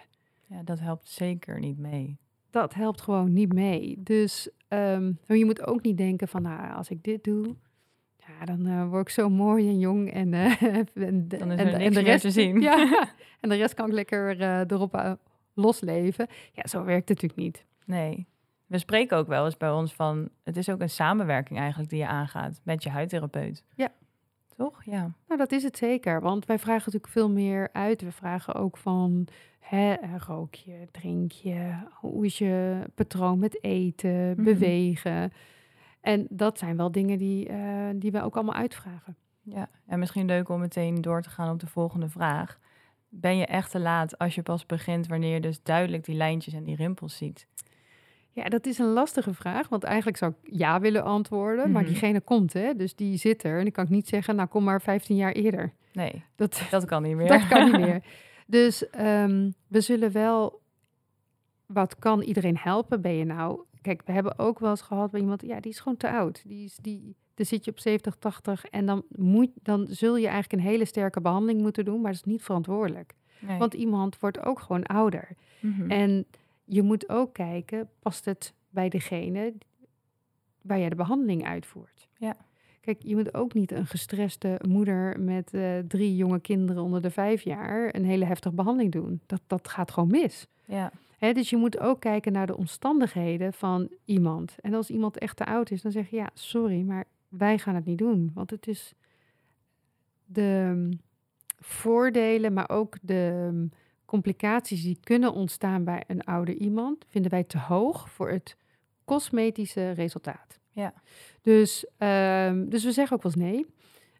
Speaker 1: Ja, dat helpt zeker niet mee.
Speaker 2: Dat helpt gewoon niet mee. Dus ehm, je moet ook niet denken van, nou, als ik dit doe, ja, dan eh, word ik zo mooi en jong en, eh, en, de-
Speaker 1: Dan is
Speaker 2: en,
Speaker 1: er niks
Speaker 2: en de
Speaker 1: meer
Speaker 2: rest
Speaker 1: te zien.
Speaker 2: Ja, en de rest kan ik lekker eh, erop uh, losleven. Ja, zo werkt het natuurlijk niet.
Speaker 1: Nee. We spreken ook wel eens bij ons van, het is ook een samenwerking eigenlijk die je aangaat met je huidtherapeut.
Speaker 2: Ja.
Speaker 1: Toch? Ja.
Speaker 2: Nou, dat is het zeker. Want wij vragen natuurlijk veel meer uit. We vragen ook van, hè, eh, rook je, drink je, hoe is je patroon met eten,
Speaker 1: Mhm.
Speaker 2: bewegen. En dat zijn wel dingen die, eh, die wij ook allemaal uitvragen.
Speaker 1: Ja, en misschien leuk om meteen door te gaan op de volgende vraag. Ben je echt te laat als je pas begint wanneer je dus duidelijk die lijntjes en die rimpels ziet?
Speaker 2: Ja, dat is een lastige vraag, want eigenlijk zou ik ja willen antwoorden, maar
Speaker 1: Mhm.
Speaker 2: diegene komt, hè, dus die zit er. En dan kan ik niet zeggen, nou kom maar 15 jaar eerder.
Speaker 1: Nee,
Speaker 2: Dat,
Speaker 1: dat kan niet meer.
Speaker 2: dat kan niet meer. Dus ehm, we zullen wel, wat kan iedereen helpen? Ben je nou, kijk, we hebben ook wel eens gehad bij iemand, ja, die is gewoon te oud. Die is, die, dan zit je op 70, 80 en dan, moet, dan zul je eigenlijk een hele sterke behandeling moeten doen, maar dat is niet verantwoordelijk.
Speaker 1: Nee.
Speaker 2: Want iemand wordt ook gewoon ouder.
Speaker 1: Mhm.
Speaker 2: En je moet ook kijken, past het bij degene waar jij de behandeling uitvoert?
Speaker 1: Ja.
Speaker 2: Kijk, je moet ook niet een gestreste moeder met eh, drie jonge kinderen onder de vijf jaar een hele heftige behandeling doen. Dat, dat gaat gewoon mis.
Speaker 1: Ja,
Speaker 2: Hè, dus je moet ook kijken naar de omstandigheden van iemand. En als iemand echt te oud is, dan zeg je ja, sorry, maar wij gaan het niet doen. Want het is de mm, voordelen, maar ook de mm, complicaties die kunnen ontstaan bij een ouder iemand, vinden wij te hoog voor het cosmetische resultaat.
Speaker 1: Ja.
Speaker 2: Dus, ehm, dus we zeggen ook wel eens nee.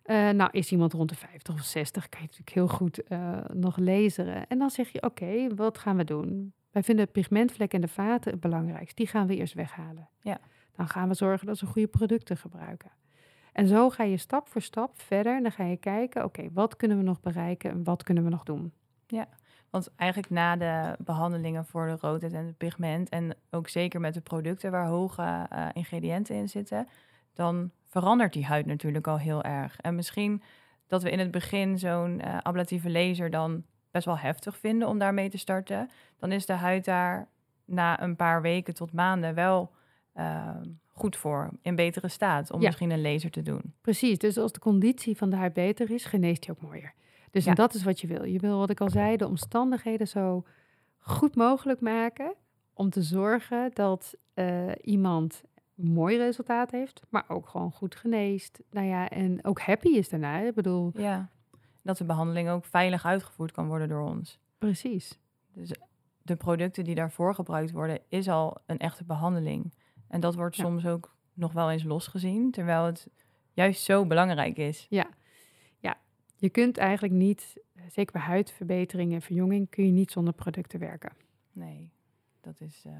Speaker 2: Eh, nou, is iemand rond de 50 of 60, kan je natuurlijk heel goed eh, nog lezen. En dan zeg je, oké, wat gaan we doen? Wij vinden het pigmentvlek en de vaten het belangrijkst. Die gaan we eerst weghalen.
Speaker 1: Ja.
Speaker 2: Dan gaan we zorgen dat ze goede producten gebruiken. En zo ga je stap voor stap verder. En dan ga je kijken, oké, wat kunnen we nog bereiken en wat kunnen we nog doen?
Speaker 1: Want eigenlijk na de behandelingen voor de roodheid en het pigment... en ook zeker met de producten waar hoge eh, ingrediënten in zitten... dan verandert die huid natuurlijk al heel erg. En misschien dat we in het begin zo'n eh, ablatieve laser dan best wel heftig vinden om daarmee te starten. Dan is de huid daar na een paar weken tot maanden wel eh, goed voor, in betere staat om
Speaker 2: Ja.
Speaker 1: misschien een laser te doen.
Speaker 2: Precies, dus als de conditie van de huid beter is, geneest die ook mooier. Dus
Speaker 1: Ja.
Speaker 2: dat is wat je wil. Je wil, wat ik al zei, de omstandigheden zo goed mogelijk maken om te zorgen dat eh, iemand een mooi resultaat heeft, maar ook gewoon goed geneest. Nou ja, en ook happy is daarna. Ik bedoel,
Speaker 1: Ja. Dat de behandeling ook veilig uitgevoerd kan worden door ons.
Speaker 2: precies.
Speaker 1: Dus de producten die daarvoor gebruikt worden, is al een echte behandeling. En dat wordt
Speaker 2: Ja.
Speaker 1: soms ook nog wel eens losgezien, terwijl het juist zo belangrijk is.
Speaker 2: Je kunt eigenlijk niet, eh, zeker bij huidverbetering en verjonging, kun je niet zonder producten werken.
Speaker 1: Nee, dat is eh,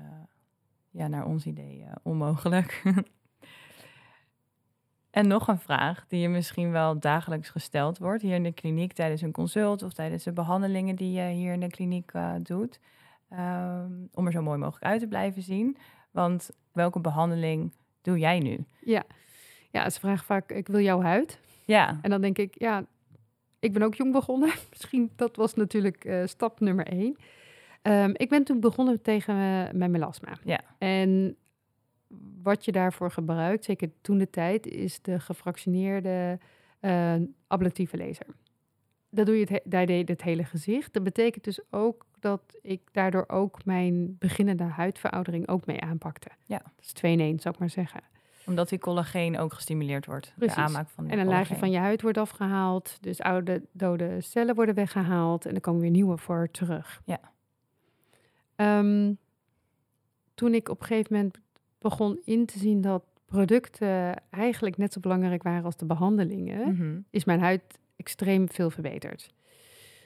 Speaker 1: ja, naar ons idee eh, onmogelijk. en nog een vraag die je misschien wel dagelijks gesteld wordt hier in de kliniek tijdens een consult of tijdens de behandelingen die je hier in de kliniek doet. Ehm, om er zo mooi mogelijk uit te blijven zien. Want welke behandeling doe jij nu?
Speaker 2: Ja, ja ze vragen vaak, ik wil jouw huid.
Speaker 1: Ja,
Speaker 2: En dan denk ik, ja, ik ben ook jong begonnen. Misschien, dat was natuurlijk eh, stap nummer één. Ehm, ik ben toen begonnen tegen eh, mijn melasma.
Speaker 1: Ja.
Speaker 2: En wat je daarvoor gebruikt, zeker toen de tijd, is de gefractioneerde eh, ablatieve laser. Dat doe je het, he- daar deed het hele gezicht. Dat betekent dus ook dat ik daardoor ook mijn beginnende huidveroudering ook mee aanpakte.
Speaker 1: Ja.
Speaker 2: Dat is twee in één, zou ik maar zeggen.
Speaker 1: Omdat die collageen ook gestimuleerd wordt.
Speaker 2: Precies.
Speaker 1: De aanmaak van de
Speaker 2: En een laagje van je huid wordt afgehaald. Dus oude dode cellen worden weggehaald. En er komen weer nieuwe voor terug.
Speaker 1: Ja.
Speaker 2: Ehm, toen ik op een gegeven moment begon in te zien dat producten eigenlijk net zo belangrijk waren als de behandelingen,
Speaker 1: Mhm.
Speaker 2: is mijn huid extreem veel verbeterd.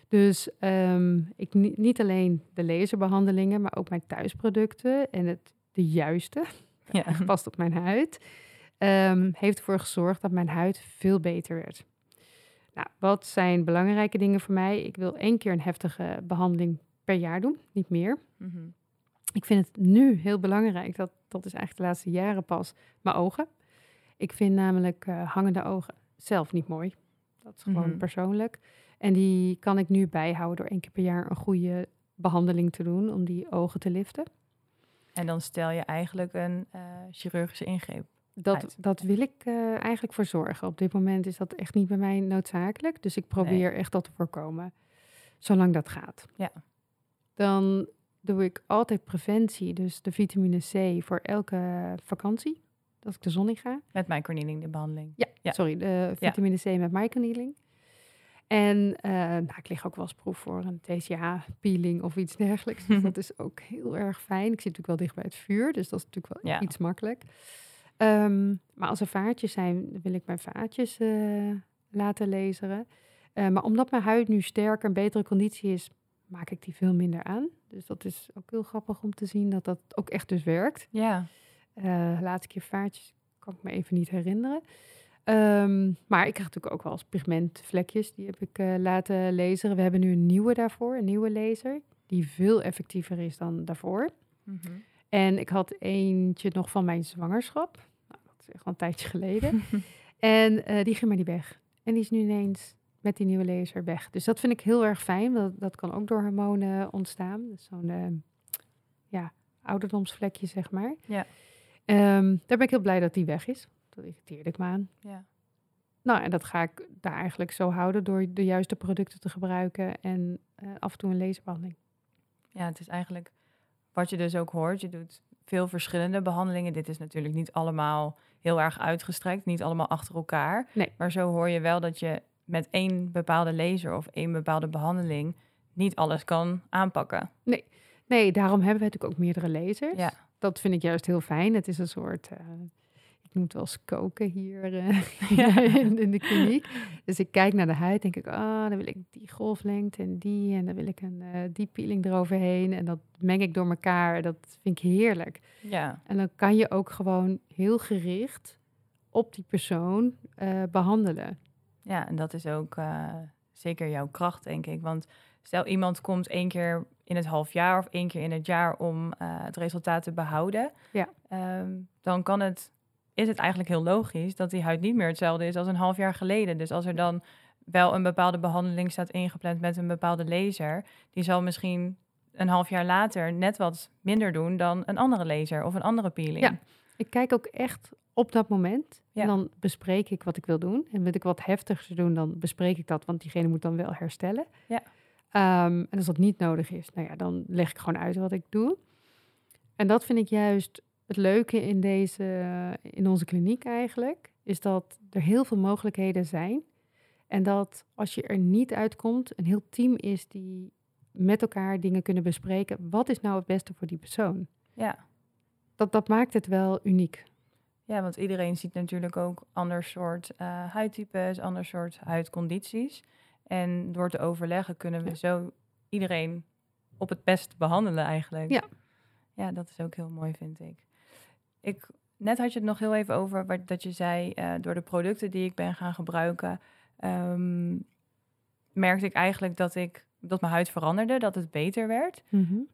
Speaker 2: Dus ehm, ik ni- niet alleen de laserbehandelingen, maar ook mijn thuisproducten en het de juiste
Speaker 1: Ja.
Speaker 2: past op mijn huid, ehm, heeft ervoor gezorgd dat mijn huid veel beter werd. Nou, wat zijn belangrijke dingen voor mij? Ik wil één keer een heftige behandeling per jaar doen, niet meer.
Speaker 1: Mhm.
Speaker 2: Ik vind het nu heel belangrijk, dat, dat is eigenlijk de laatste jaren pas, mijn ogen. Ik vind namelijk eh, hangende ogen zelf niet mooi. Dat is gewoon
Speaker 1: Mhm.
Speaker 2: persoonlijk. En die kan ik nu bijhouden door één keer per jaar een goede behandeling te doen om die ogen te liften.
Speaker 1: En dan stel je eigenlijk een eh, chirurgische ingreep.
Speaker 2: Dat,
Speaker 1: uit.
Speaker 2: dat wil ik eh, eigenlijk voor zorgen. Op dit moment is dat echt niet bij mij noodzakelijk. Dus ik probeer echt dat te voorkomen. Zolang dat gaat.
Speaker 1: Ja.
Speaker 2: Dan doe ik altijd preventie. Dus de vitamine C voor elke vakantie. Als ik de zon in ga.
Speaker 1: Met microneedling, de behandeling.
Speaker 2: Ja,
Speaker 1: Ja.
Speaker 2: sorry. De vitamine C met microneedling. En eh, nou, ik lig ook wel eens proef voor een TCA-peeling of iets dergelijks. Dus dat is ook heel erg fijn. Ik zit natuurlijk wel dicht bij het vuur, dus dat is natuurlijk wel
Speaker 1: Ja.
Speaker 2: iets makkelijk. Ehm, maar als er vaatjes zijn, wil ik mijn vaatjes eh, laten laseren. Eh, maar omdat mijn huid nu sterker en betere conditie is, maak ik die veel minder aan. Dus dat is ook heel grappig om te zien dat dat ook echt dus werkt.
Speaker 1: Ja,
Speaker 2: laatste keer vaatjes kan ik me even niet herinneren. Ehm, maar ik krijg natuurlijk ook wel eens pigmentvlekjes. Die heb ik eh, laten laseren. We hebben nu een nieuwe daarvoor, een nieuwe laser. Die veel effectiever is dan daarvoor.
Speaker 1: Mhm.
Speaker 2: En ik had eentje nog van mijn zwangerschap. Nou, dat is echt al een tijdje geleden. en eh, die ging maar niet weg. En die is nu ineens met die nieuwe laser weg. Dus dat vind ik heel erg fijn. want Dat, kan ook door hormonen ontstaan. Dus zo'n eh, ja, ouderdomsvlekje, zeg maar.
Speaker 1: Ja.
Speaker 2: Ehm, daar ben ik heel blij dat die weg is. Dat irriteerde ik me aan.
Speaker 1: ja.
Speaker 2: Nou, en dat ga ik daar eigenlijk zo houden door de juiste producten te gebruiken en eh, af en toe een laserbehandeling.
Speaker 1: ja, het is eigenlijk wat je dus ook hoort. Je doet veel verschillende behandelingen. Dit is natuurlijk niet allemaal heel erg uitgestrekt, niet allemaal achter elkaar.
Speaker 2: Nee.
Speaker 1: Maar zo hoor je wel dat je met één bepaalde laser of één bepaalde behandeling niet alles kan aanpakken.
Speaker 2: Nee, daarom hebben we natuurlijk ook meerdere lasers.
Speaker 1: Ja.
Speaker 2: Dat vind ik juist heel fijn. Het is een soort, eh, het wel eens koken hier eh,
Speaker 1: Ja.
Speaker 2: in, in de kliniek. Dus ik kijk naar de huid, denk ik, ah, dan wil ik die golflengte en die. En dan wil ik een eh die peeling eroverheen. En dat meng ik door elkaar. Dat vind ik heerlijk.
Speaker 1: Ja,
Speaker 2: En dan kan je ook gewoon heel gericht op die persoon eh, behandelen.
Speaker 1: ja en dat is ook zeker jouw kracht, denk ik. Want stel iemand komt één keer in het half jaar of één keer in het jaar om het resultaat te behouden.
Speaker 2: Ja.
Speaker 1: Ehm, dan kan het, is het eigenlijk heel logisch dat die huid niet meer hetzelfde is als een half jaar geleden. Dus als er dan wel een bepaalde behandeling staat ingepland met een bepaalde laser, die zal misschien een half jaar later net wat minder doen dan een andere laser of een andere peeling.
Speaker 2: Ja. Ik kijk ook echt op dat moment.
Speaker 1: Ja.
Speaker 2: En dan bespreek ik wat ik wil doen. En wil ik wat heftiger doen, dan bespreek ik dat, want diegene moet dan wel herstellen.
Speaker 1: Ja.
Speaker 2: Ehm, en als dat niet nodig is, nou ja, dan leg ik gewoon uit wat ik doe. En dat vind ik juist het leuke in, deze, in onze kliniek eigenlijk, is dat er heel veel mogelijkheden zijn. En dat als je er niet uitkomt, een heel team is die met elkaar dingen kunnen bespreken. Wat is nou het beste voor die persoon?
Speaker 1: Ja.
Speaker 2: Dat, dat maakt het wel uniek.
Speaker 1: ja, want iedereen ziet natuurlijk ook ander soort eh, huidtypes, ander soort huidcondities. En door te overleggen kunnen we
Speaker 2: Ja.
Speaker 1: zo iedereen op het best behandelen eigenlijk.
Speaker 2: Ja.
Speaker 1: Ja, dat is ook heel mooi, vind ik. Ik net had je het nog heel even over wat, dat je zei, eh, door de producten die ik ben gaan gebruiken, ehm, merkte ik eigenlijk dat, ik, dat mijn huid veranderde, dat het beter werd.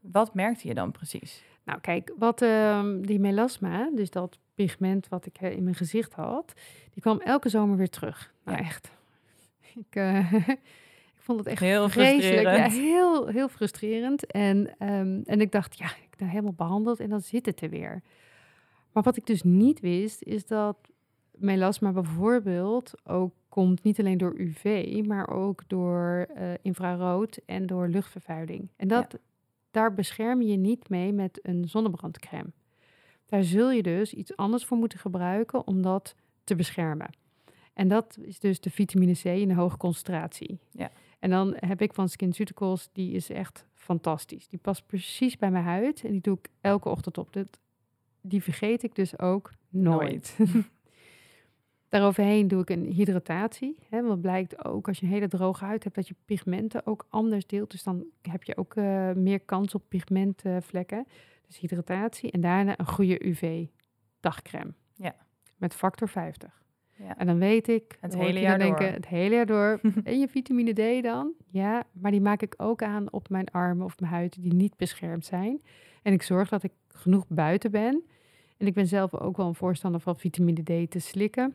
Speaker 1: Wat merkte je dan precies?
Speaker 2: Nou, kijk, wat ehm, die melasma, dus dat pigment wat ik eh, in mijn gezicht had, die kwam elke zomer weer terug. Nou,
Speaker 1: Ja.
Speaker 2: echt. Ik, eh, ik vond het echt
Speaker 1: Heel
Speaker 2: vreselijk. Ja, heel, heel frustrerend. En, ehm, en ik dacht, ja, ik ben helemaal behandeld en dan zit het er weer. Maar wat ik dus niet wist, is dat melasma bijvoorbeeld ook komt niet alleen door UV, maar ook door eh, infrarood en door luchtvervuiling. En dat, daar bescherm je je niet mee met een zonnebrandcrème. Daar zul je dus iets anders voor moeten gebruiken om dat te beschermen. En dat is dus de vitamine C in een hoge concentratie.
Speaker 1: Ja.
Speaker 2: En dan heb ik van SkinCeuticals, die is echt fantastisch. Die past precies bij mijn huid en die doe ik elke ochtend op. Dat, die vergeet ik dus ook nooit. Daaroverheen doe ik een hydratatie. Hè, want blijkt ook als je een hele droge huid hebt, dat je pigmenten ook anders deelt. Dus dan heb je ook eh, meer kans op pigmentvlekken. Dus hydratatie en daarna een goede UV-dagcrème.
Speaker 1: Ja.
Speaker 2: Met factor 50.
Speaker 1: Ja.
Speaker 2: En dan weet ik,
Speaker 1: Het hele jaar door.
Speaker 2: denken, het hele jaar door. en je vitamine D dan? Ja, maar die maak ik ook aan op mijn armen of mijn huid die niet beschermd zijn. En ik zorg dat ik genoeg buiten ben. En ik ben zelf ook wel een voorstander van vitamine D te slikken.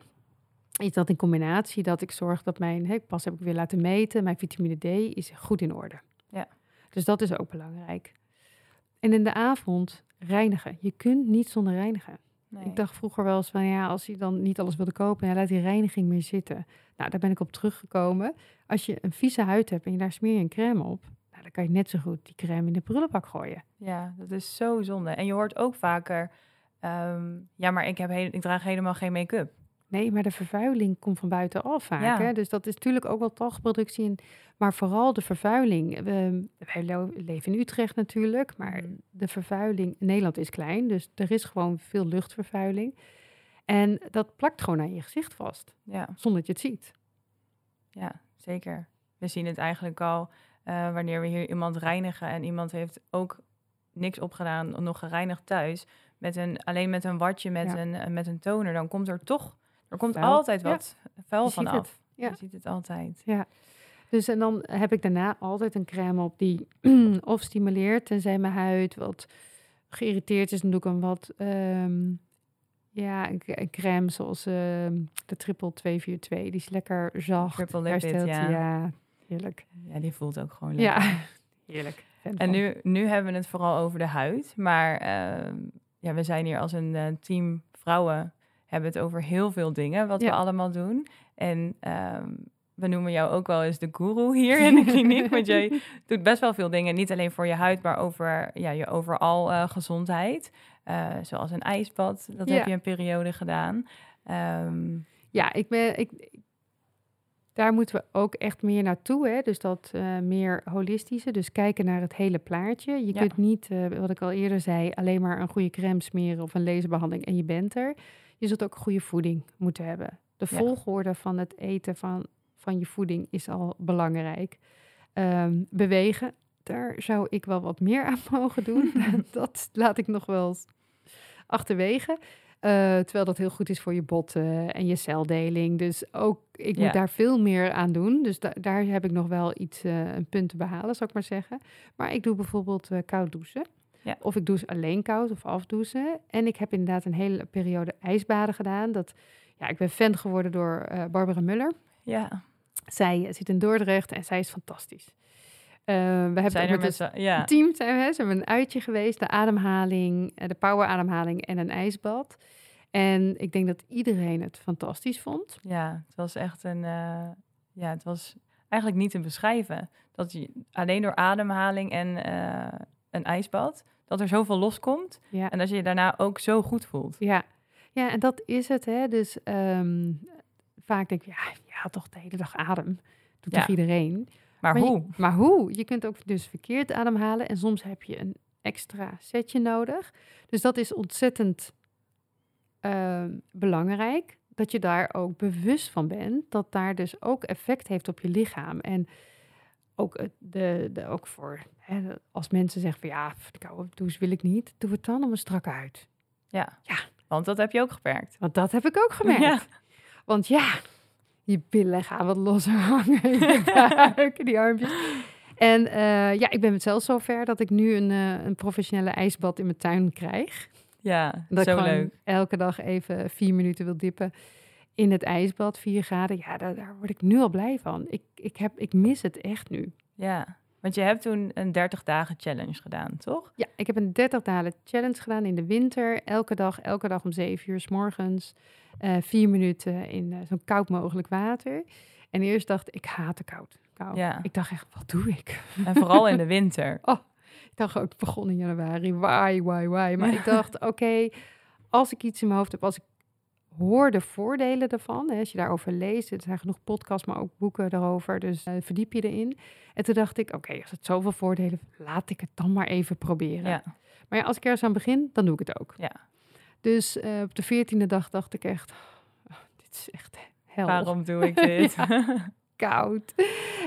Speaker 2: Is dat in combinatie dat ik zorg dat mijn, hè, pas heb ik weer laten meten, mijn vitamine D is goed in orde.
Speaker 1: Ja.
Speaker 2: Dus dat is ook belangrijk. En in de avond reinigen. Je kunt niet zonder reinigen.
Speaker 1: Nee.
Speaker 2: Ik dacht vroeger wel eens van ja, als je dan niet alles wilde kopen, ja, laat die reiniging meer zitten. Nou, daar ben ik op teruggekomen. Als je een vieze huid hebt en je daar smeer je een crème op, dan kan je net zo goed die crème in de prullenbak gooien.
Speaker 1: Ja, dat is zo zonde. En je hoort ook vaker, ehm, ja, maar ik, heb heel, ik draag helemaal geen make-up.
Speaker 2: Nee, maar de vervuiling komt van buitenaf vaak.
Speaker 1: Ja.
Speaker 2: Hè? Dus dat is natuurlijk ook wel talgproductie. In, maar vooral de vervuiling. We, wij leven in Utrecht natuurlijk, maar
Speaker 1: Mhm.
Speaker 2: de vervuiling... Nederland is klein, dus er is gewoon veel luchtvervuiling. En dat plakt gewoon aan je gezicht vast,
Speaker 1: Ja,
Speaker 2: zonder dat je het ziet.
Speaker 1: ja, zeker. We zien het eigenlijk al eh, wanneer we hier iemand reinigen en iemand heeft ook niks opgedaan, nog gereinigd thuis, met een, alleen met een watje, met,
Speaker 2: Ja.
Speaker 1: een, eh, met een toner, dan komt er toch, er komt
Speaker 2: Vuil.
Speaker 1: altijd
Speaker 2: Ja.
Speaker 1: wat vuil van af.
Speaker 2: Ja.
Speaker 1: Je ziet het altijd.
Speaker 2: Dus en dan heb ik daarna altijd een crème op die of stimuleert, tenzij mijn huid wat geïrriteerd is. Dan doe ik een wat, ehm, ja, een, een crème zoals ehm, de triple 242. Die is lekker zacht.
Speaker 1: Triple lipid, ja.
Speaker 2: ja, heerlijk.
Speaker 1: Ja, die voelt ook gewoon lekker.
Speaker 2: Ja, heerlijk.
Speaker 1: En nu, nu hebben we het vooral over de huid. Maar ehm, ja, we zijn hier als een eh, team vrouwen. Hebben het over heel veel dingen wat we allemaal doen. En ehm, we noemen jou ook wel eens de guru hier in de kliniek. want jij doet best wel veel dingen. Niet alleen voor je huid, maar over ja, je overal eh, gezondheid. Eh, zoals een ijsbad. Dat
Speaker 2: Ja.
Speaker 1: heb je een periode gedaan. Ehm,
Speaker 2: Ja, ik ben, ik- daar moeten we ook echt meer naartoe. Hè? Dus dat eh, meer holistische. Dus kijken naar het hele plaatje. Je
Speaker 1: Ja.
Speaker 2: kunt niet, eh, wat ik al eerder zei, alleen maar een goede crème smeren of een laserbehandeling en je bent er. Je zult ook goede voeding moeten hebben. De
Speaker 1: Ja.
Speaker 2: volgorde van het eten van, van je voeding is al belangrijk. Ehm, bewegen, daar zou ik wel wat meer aan mogen doen. dat laat ik nog wel achterwege. Eh, terwijl dat heel goed is voor je botten en je celdeling. Dus ook, ik
Speaker 1: Ja.
Speaker 2: moet daar veel meer aan doen. Dus da- daar heb ik nog wel iets, eh, een punt te behalen, zou ik maar zeggen. Maar ik doe bijvoorbeeld eh, koud douchen.
Speaker 1: Ja.
Speaker 2: Of ik douche alleen koud of afdouchen. En ik heb inderdaad een hele periode ijsbaden gedaan. Dat, ja, ik ben fan geworden door Barbara Muller.
Speaker 1: ja,
Speaker 2: Zij zit in Dordrecht en zij is fantastisch. Eh, we hebben ook
Speaker 1: er
Speaker 2: met het
Speaker 1: ja.
Speaker 2: team zijn we, hè, ze hebben een uitje geweest, de ademhaling, eh, de power ademhaling en een ijsbad. En ik denk dat iedereen het fantastisch vond.
Speaker 1: Ja, het was echt een. eh, ja, het was eigenlijk niet te beschrijven. Dat je alleen door ademhaling en een ijsbad, dat er zoveel loskomt.
Speaker 2: Ja.
Speaker 1: En dat je je daarna ook zo goed voelt.
Speaker 2: Ja, ja en dat is het. Hè? Dus ehm, vaak denk ja, je haalt toch de hele dag adem. Doet
Speaker 1: Ja.
Speaker 2: toch iedereen?
Speaker 1: Maar,
Speaker 2: Maar je-
Speaker 1: hoe?
Speaker 2: Maar hoe? Je kunt ook dus verkeerd ademhalen en soms heb je een extra setje nodig. Dus dat is ontzettend ehm, belangrijk. Dat je daar ook bewust van bent. Dat daar dus ook effect heeft op je lichaam. En ook, de, de, ook voor hè, als mensen zeggen van ja, de koude douche wil ik niet. Doe het dan om een strakke huid.
Speaker 1: Ja.
Speaker 2: Ja.
Speaker 1: Want dat heb je ook gemerkt.
Speaker 2: Want dat heb ik ook gemerkt.
Speaker 1: Ja.
Speaker 2: Want ja, je billen gaan wat losser hangen. Je buik, die armpjes. En eh, ja, ik ben het zelfs zover dat ik nu een, eh, een professionele ijsbad in mijn tuin krijg.
Speaker 1: Ja,
Speaker 2: Dat
Speaker 1: zo
Speaker 2: ik
Speaker 1: leuk.
Speaker 2: elke dag even vier minuten wil dippen in het ijsbad, vier graden. Ja, daar, daar word ik nu al blij van. Ik, ik, heb, ik mis het echt nu.
Speaker 1: Ja. Want je hebt toen een 30 dagen challenge gedaan, toch?
Speaker 2: Ja, ik heb een 30 dagen challenge gedaan in de winter. Elke dag, elke dag om zeven uur s morgens. eh, vier minuten in eh, zo koud mogelijk water. En eerst dacht ik, ik haat de koud. kou.
Speaker 1: Ja.
Speaker 2: Ik dacht echt, wat doe ik?
Speaker 1: En vooral in de winter.
Speaker 2: Ik dacht ook, het begon in januari. Why, why, why? Maar ik dacht, oké, als ik iets in mijn hoofd heb, als ik hoor de voordelen ervan, hè, als je daarover leest, er zijn genoeg podcasts, maar ook boeken daarover, dus eh, verdiep je erin. En toen dacht ik, oké, als het zoveel voordelen laat ik het dan maar even proberen.
Speaker 1: Ja.
Speaker 2: Maar ja, als ik ergens aan begin, dan doe ik het ook.
Speaker 1: Ja.
Speaker 2: Dus eh, op de veertiende dag dacht ik echt, oh, dit is echt hel.
Speaker 1: Waarom doe ik dit?
Speaker 2: koud.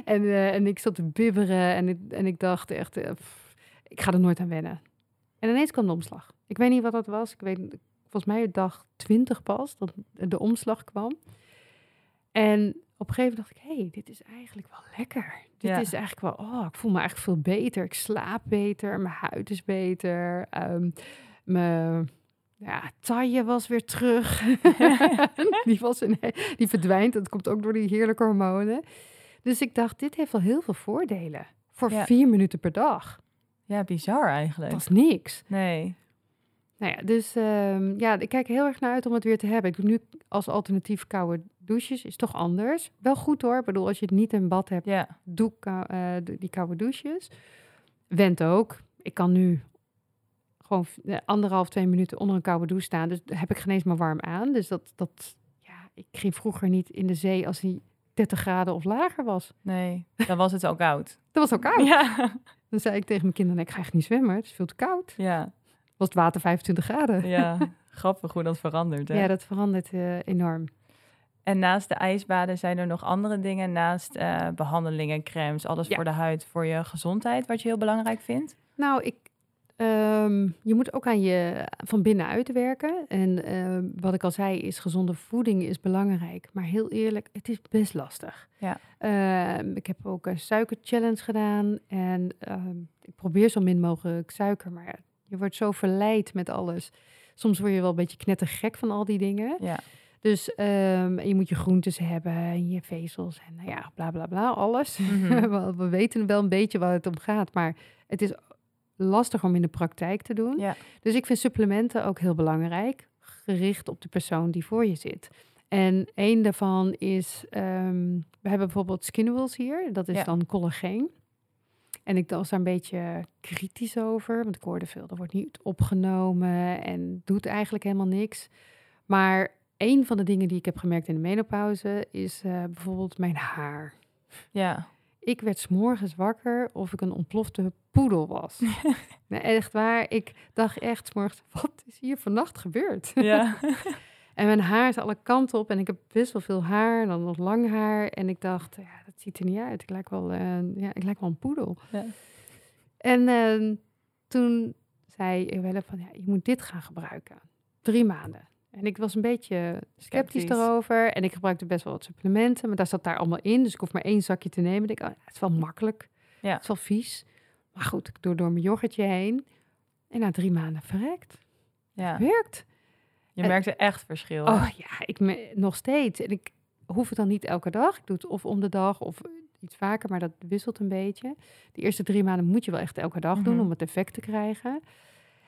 Speaker 2: En, eh, en ik zat te bibberen en ik, en ik dacht echt, pff, ik ga er nooit aan wennen. En ineens kwam de omslag. Ik weet niet wat dat was. Ik weet volgens mij dag 20 pas dat de omslag kwam. En op een gegeven moment dacht ik, hé, hey, dit is eigenlijk wel lekker. Dit
Speaker 1: Ja.
Speaker 2: is eigenlijk wel, oh, ik voel me eigenlijk veel beter. Ik slaap beter, mijn huid is beter. ehm, mijn ja, taille was weer terug. die, was een, die verdwijnt. Dat komt ook door die heerlijke hormonen. Dus ik dacht, dit heeft wel heel veel voordelen. Voor
Speaker 1: Ja.
Speaker 2: vier minuten per dag.
Speaker 1: ja, bizar eigenlijk.
Speaker 2: Dat is niks.
Speaker 1: Nee.
Speaker 2: Nou ja, dus ehm, ja, ik kijk heel erg naar uit om het weer te hebben. Ik doe nu als alternatief koude douches. Is toch anders. Wel goed hoor. Ik bedoel, als je het niet in bad hebt,
Speaker 1: Ja.
Speaker 2: doe kou- eh, die koude douches. Went ook. Ik kan nu gewoon eh, anderhalf, twee minuten onder een koude douche staan. Dus heb ik geen eens maar warm aan. Dus dat, dat, ja, ik ging vroeger niet in de zee als die 30 graden of lager was.
Speaker 1: Nee. Dan was het al koud.
Speaker 2: Dat was ook koud.
Speaker 1: Ja.
Speaker 2: Dan zei ik tegen mijn kinderen, ik ga echt niet zwemmen. Het is veel te koud.
Speaker 1: Ja.
Speaker 2: Was het water 25 graden.
Speaker 1: Ja. Grappig hoe dat verandert. Hè?
Speaker 2: Ja, dat verandert eh, enorm.
Speaker 1: En naast de ijsbaden zijn er nog andere dingen naast eh, behandelingen, crèmes, alles
Speaker 2: Ja.
Speaker 1: voor de huid, voor je gezondheid, wat je heel belangrijk vindt?
Speaker 2: Nou, ik, ehm, je moet ook aan je van binnenuit werken. En ehm, wat ik al zei, is gezonde voeding is belangrijk. Maar heel eerlijk, het is best lastig.
Speaker 1: Ja.
Speaker 2: Ehm, ik heb ook een suikerchallenge gedaan. En ik probeer zo min mogelijk suiker. Maar je wordt zo verleid met alles. Soms word je wel een beetje knettergek van al die dingen.
Speaker 1: Ja.
Speaker 2: Dus ehm, je moet je groentes hebben en je vezels en nou ja, bla bla bla, alles.
Speaker 1: Mhm.
Speaker 2: We weten wel een beetje waar het om gaat, maar het is lastig om in de praktijk te doen.
Speaker 1: Ja.
Speaker 2: Dus ik vind supplementen ook heel belangrijk, gericht op de persoon die voor je zit. En één daarvan is, ehm, we hebben bijvoorbeeld Skinwells hier, dat is
Speaker 1: Ja.
Speaker 2: dan collageen. En ik was daar een beetje kritisch over, want ik hoorde veel, dat wordt niet opgenomen en doet eigenlijk helemaal niks. Maar een van de dingen die ik heb gemerkt in de menopauze is eh, bijvoorbeeld mijn haar.
Speaker 1: Ja.
Speaker 2: Ik werd 's morgens wakker of ik een ontplofte poedel was. nee, echt waar. Ik dacht echt 's morgens, wat is hier vannacht gebeurd?
Speaker 1: Ja.
Speaker 2: en mijn haar is alle kanten op en ik heb best wel veel haar en dan nog lang haar. En ik dacht, ja, dat ziet er niet uit. Ik lijk wel, eh, ja, ik lijk wel een poedel.
Speaker 1: Ja.
Speaker 2: En eh, toen zei Ewelle van, ja, je moet dit gaan gebruiken. Drie maanden. En ik was een beetje sceptisch daarover. En ik gebruikte best wel wat supplementen, maar daar zat daar allemaal in. Dus ik hoef maar één zakje te nemen. Ik denk, oh, ja, het is wel makkelijk.
Speaker 1: Ja.
Speaker 2: Het is wel vies. Maar goed, ik doe door mijn yoghurtje heen. En na drie maanden verrekt.
Speaker 1: ja.
Speaker 2: Werkt.
Speaker 1: Je
Speaker 2: En-
Speaker 1: merkte echt verschil. hè?
Speaker 2: Oh ja, ik me, nog steeds. En ik hoef het dan niet elke dag. Ik doe het of om de dag of iets vaker, maar dat wisselt een beetje. De eerste drie maanden moet je wel echt elke dag doen
Speaker 1: Mhm.
Speaker 2: om het effect te krijgen.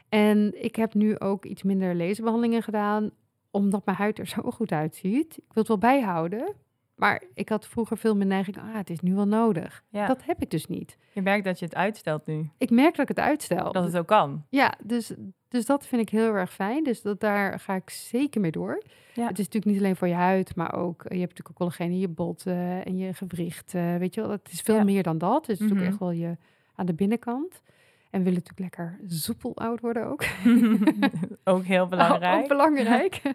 Speaker 2: En ik heb nu ook iets minder laserbehandelingen gedaan, omdat mijn huid er zo goed uitziet. Ik wil het wel bijhouden. Maar ik had vroeger veel meer neiging, ah, het is nu wel nodig.
Speaker 1: Ja.
Speaker 2: Dat heb ik dus niet.
Speaker 1: Je merkt dat je het uitstelt nu.
Speaker 2: Ik merk dat ik het uitstel.
Speaker 1: Dat het ook kan.
Speaker 2: Ja, dus, dus dat vind ik heel erg fijn. Dus dat, daar ga ik zeker mee door.
Speaker 1: Ja.
Speaker 2: Het is natuurlijk niet alleen voor je huid, maar ook... Je hebt natuurlijk ook collageen in je botten en je gewrichten. Weet je wel, het is veel
Speaker 1: Ja.
Speaker 2: meer dan dat. Dus het is ook
Speaker 1: Mhm.
Speaker 2: echt wel je aan de binnenkant. En we willen natuurlijk lekker soepel oud worden ook.
Speaker 1: ook heel belangrijk.
Speaker 2: Ook belangrijk.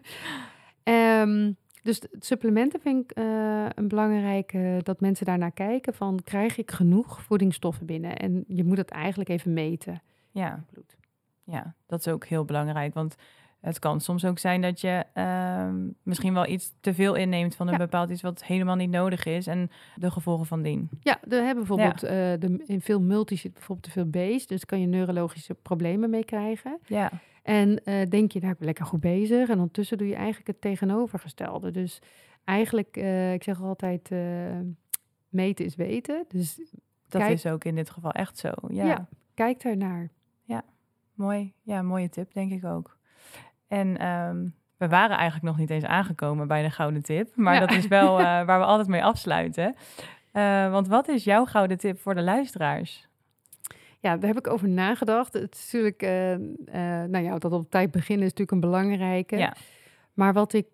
Speaker 2: Ehm, dus supplementen vind ik eh, een belangrijke dat mensen daarnaar kijken van krijg ik genoeg voedingsstoffen binnen? En je moet het eigenlijk even meten.
Speaker 1: Ja.
Speaker 2: Bloed.
Speaker 1: Ja, dat is ook heel belangrijk. Want het kan soms ook zijn dat je ehm, misschien wel iets te veel inneemt van een
Speaker 2: Ja.
Speaker 1: bepaald iets wat helemaal niet nodig is. En de gevolgen van dien.
Speaker 2: Ja, we hebben bijvoorbeeld eh, de, in veel multi zit bijvoorbeeld te veel B's, dus kan je neurologische problemen mee krijgen.
Speaker 1: Ja,
Speaker 2: En eh, denk je, nou, ik ben lekker goed bezig. En ondertussen doe je eigenlijk het tegenovergestelde. Dus eigenlijk, eh, ik zeg altijd, eh, meten is weten. Dus
Speaker 1: dat
Speaker 2: Kijk-
Speaker 1: is ook in dit geval echt zo. Ja,
Speaker 2: Ja. kijk daarnaar.
Speaker 1: mooi. Ja, mooie tip, denk ik ook. En ehm, we waren eigenlijk nog niet eens aangekomen bij de gouden tip. Maar
Speaker 2: Ja.
Speaker 1: dat is wel waar we altijd mee afsluiten. Want wat is jouw gouden tip voor de luisteraars?
Speaker 2: Ja, daar heb ik over nagedacht. Het is natuurlijk, eh, eh, nou ja, dat op tijd beginnen is natuurlijk een belangrijke.
Speaker 1: Ja.
Speaker 2: Maar wat ik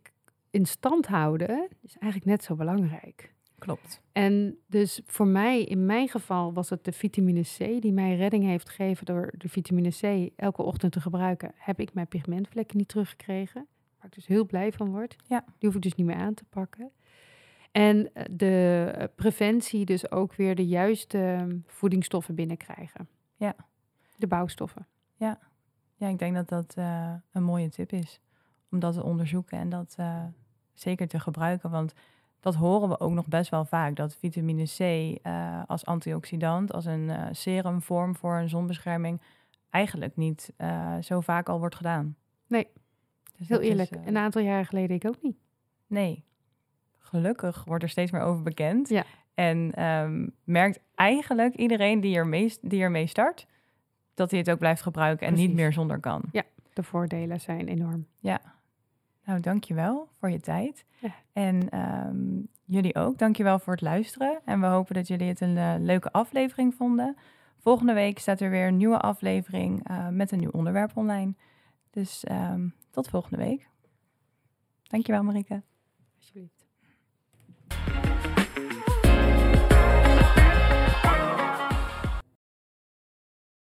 Speaker 2: in stand houden, is eigenlijk net zo belangrijk.
Speaker 1: Klopt.
Speaker 2: En dus voor mij, in mijn geval, was het de vitamine C die mij redding heeft gegeven door de vitamine C elke ochtend te gebruiken. Heb ik mijn pigmentvlekken niet teruggekregen, waar ik dus heel blij van word.
Speaker 1: Ja.
Speaker 2: Die hoef ik dus niet meer aan te pakken. En eh, de preventie, dus ook weer de juiste ehm, voedingsstoffen binnenkrijgen.
Speaker 1: Ja.
Speaker 2: De bouwstoffen.
Speaker 1: Ja, ik denk dat dat eh, een mooie tip is. Om dat te onderzoeken en dat eh, zeker te gebruiken. Want dat horen we ook nog best wel vaak. Dat vitamine C eh, als antioxidant, als een serumvorm voor een zonbescherming, eigenlijk niet zo vaak al wordt gedaan.
Speaker 2: Nee,
Speaker 1: Dus
Speaker 2: Heel
Speaker 1: is,
Speaker 2: eerlijk, een aantal jaren geleden ik ook niet.
Speaker 1: nee, gelukkig wordt er steeds meer over bekend.
Speaker 2: Ja.
Speaker 1: En ehm, merkt eigenlijk iedereen die ermee, die ermee start, dat hij het ook blijft gebruiken en niet meer zonder kan.
Speaker 2: De voordelen zijn enorm.
Speaker 1: Nou, dankjewel voor je tijd.
Speaker 2: Ja.
Speaker 1: En ehm, jullie ook. Dankjewel voor het luisteren. En we hopen dat jullie het een eh, leuke aflevering vonden. Volgende week staat er weer een nieuwe aflevering eh, met een nieuw onderwerp online. Dus ehm, tot volgende week. Dankjewel, Marike.
Speaker 2: Alsjeblieft.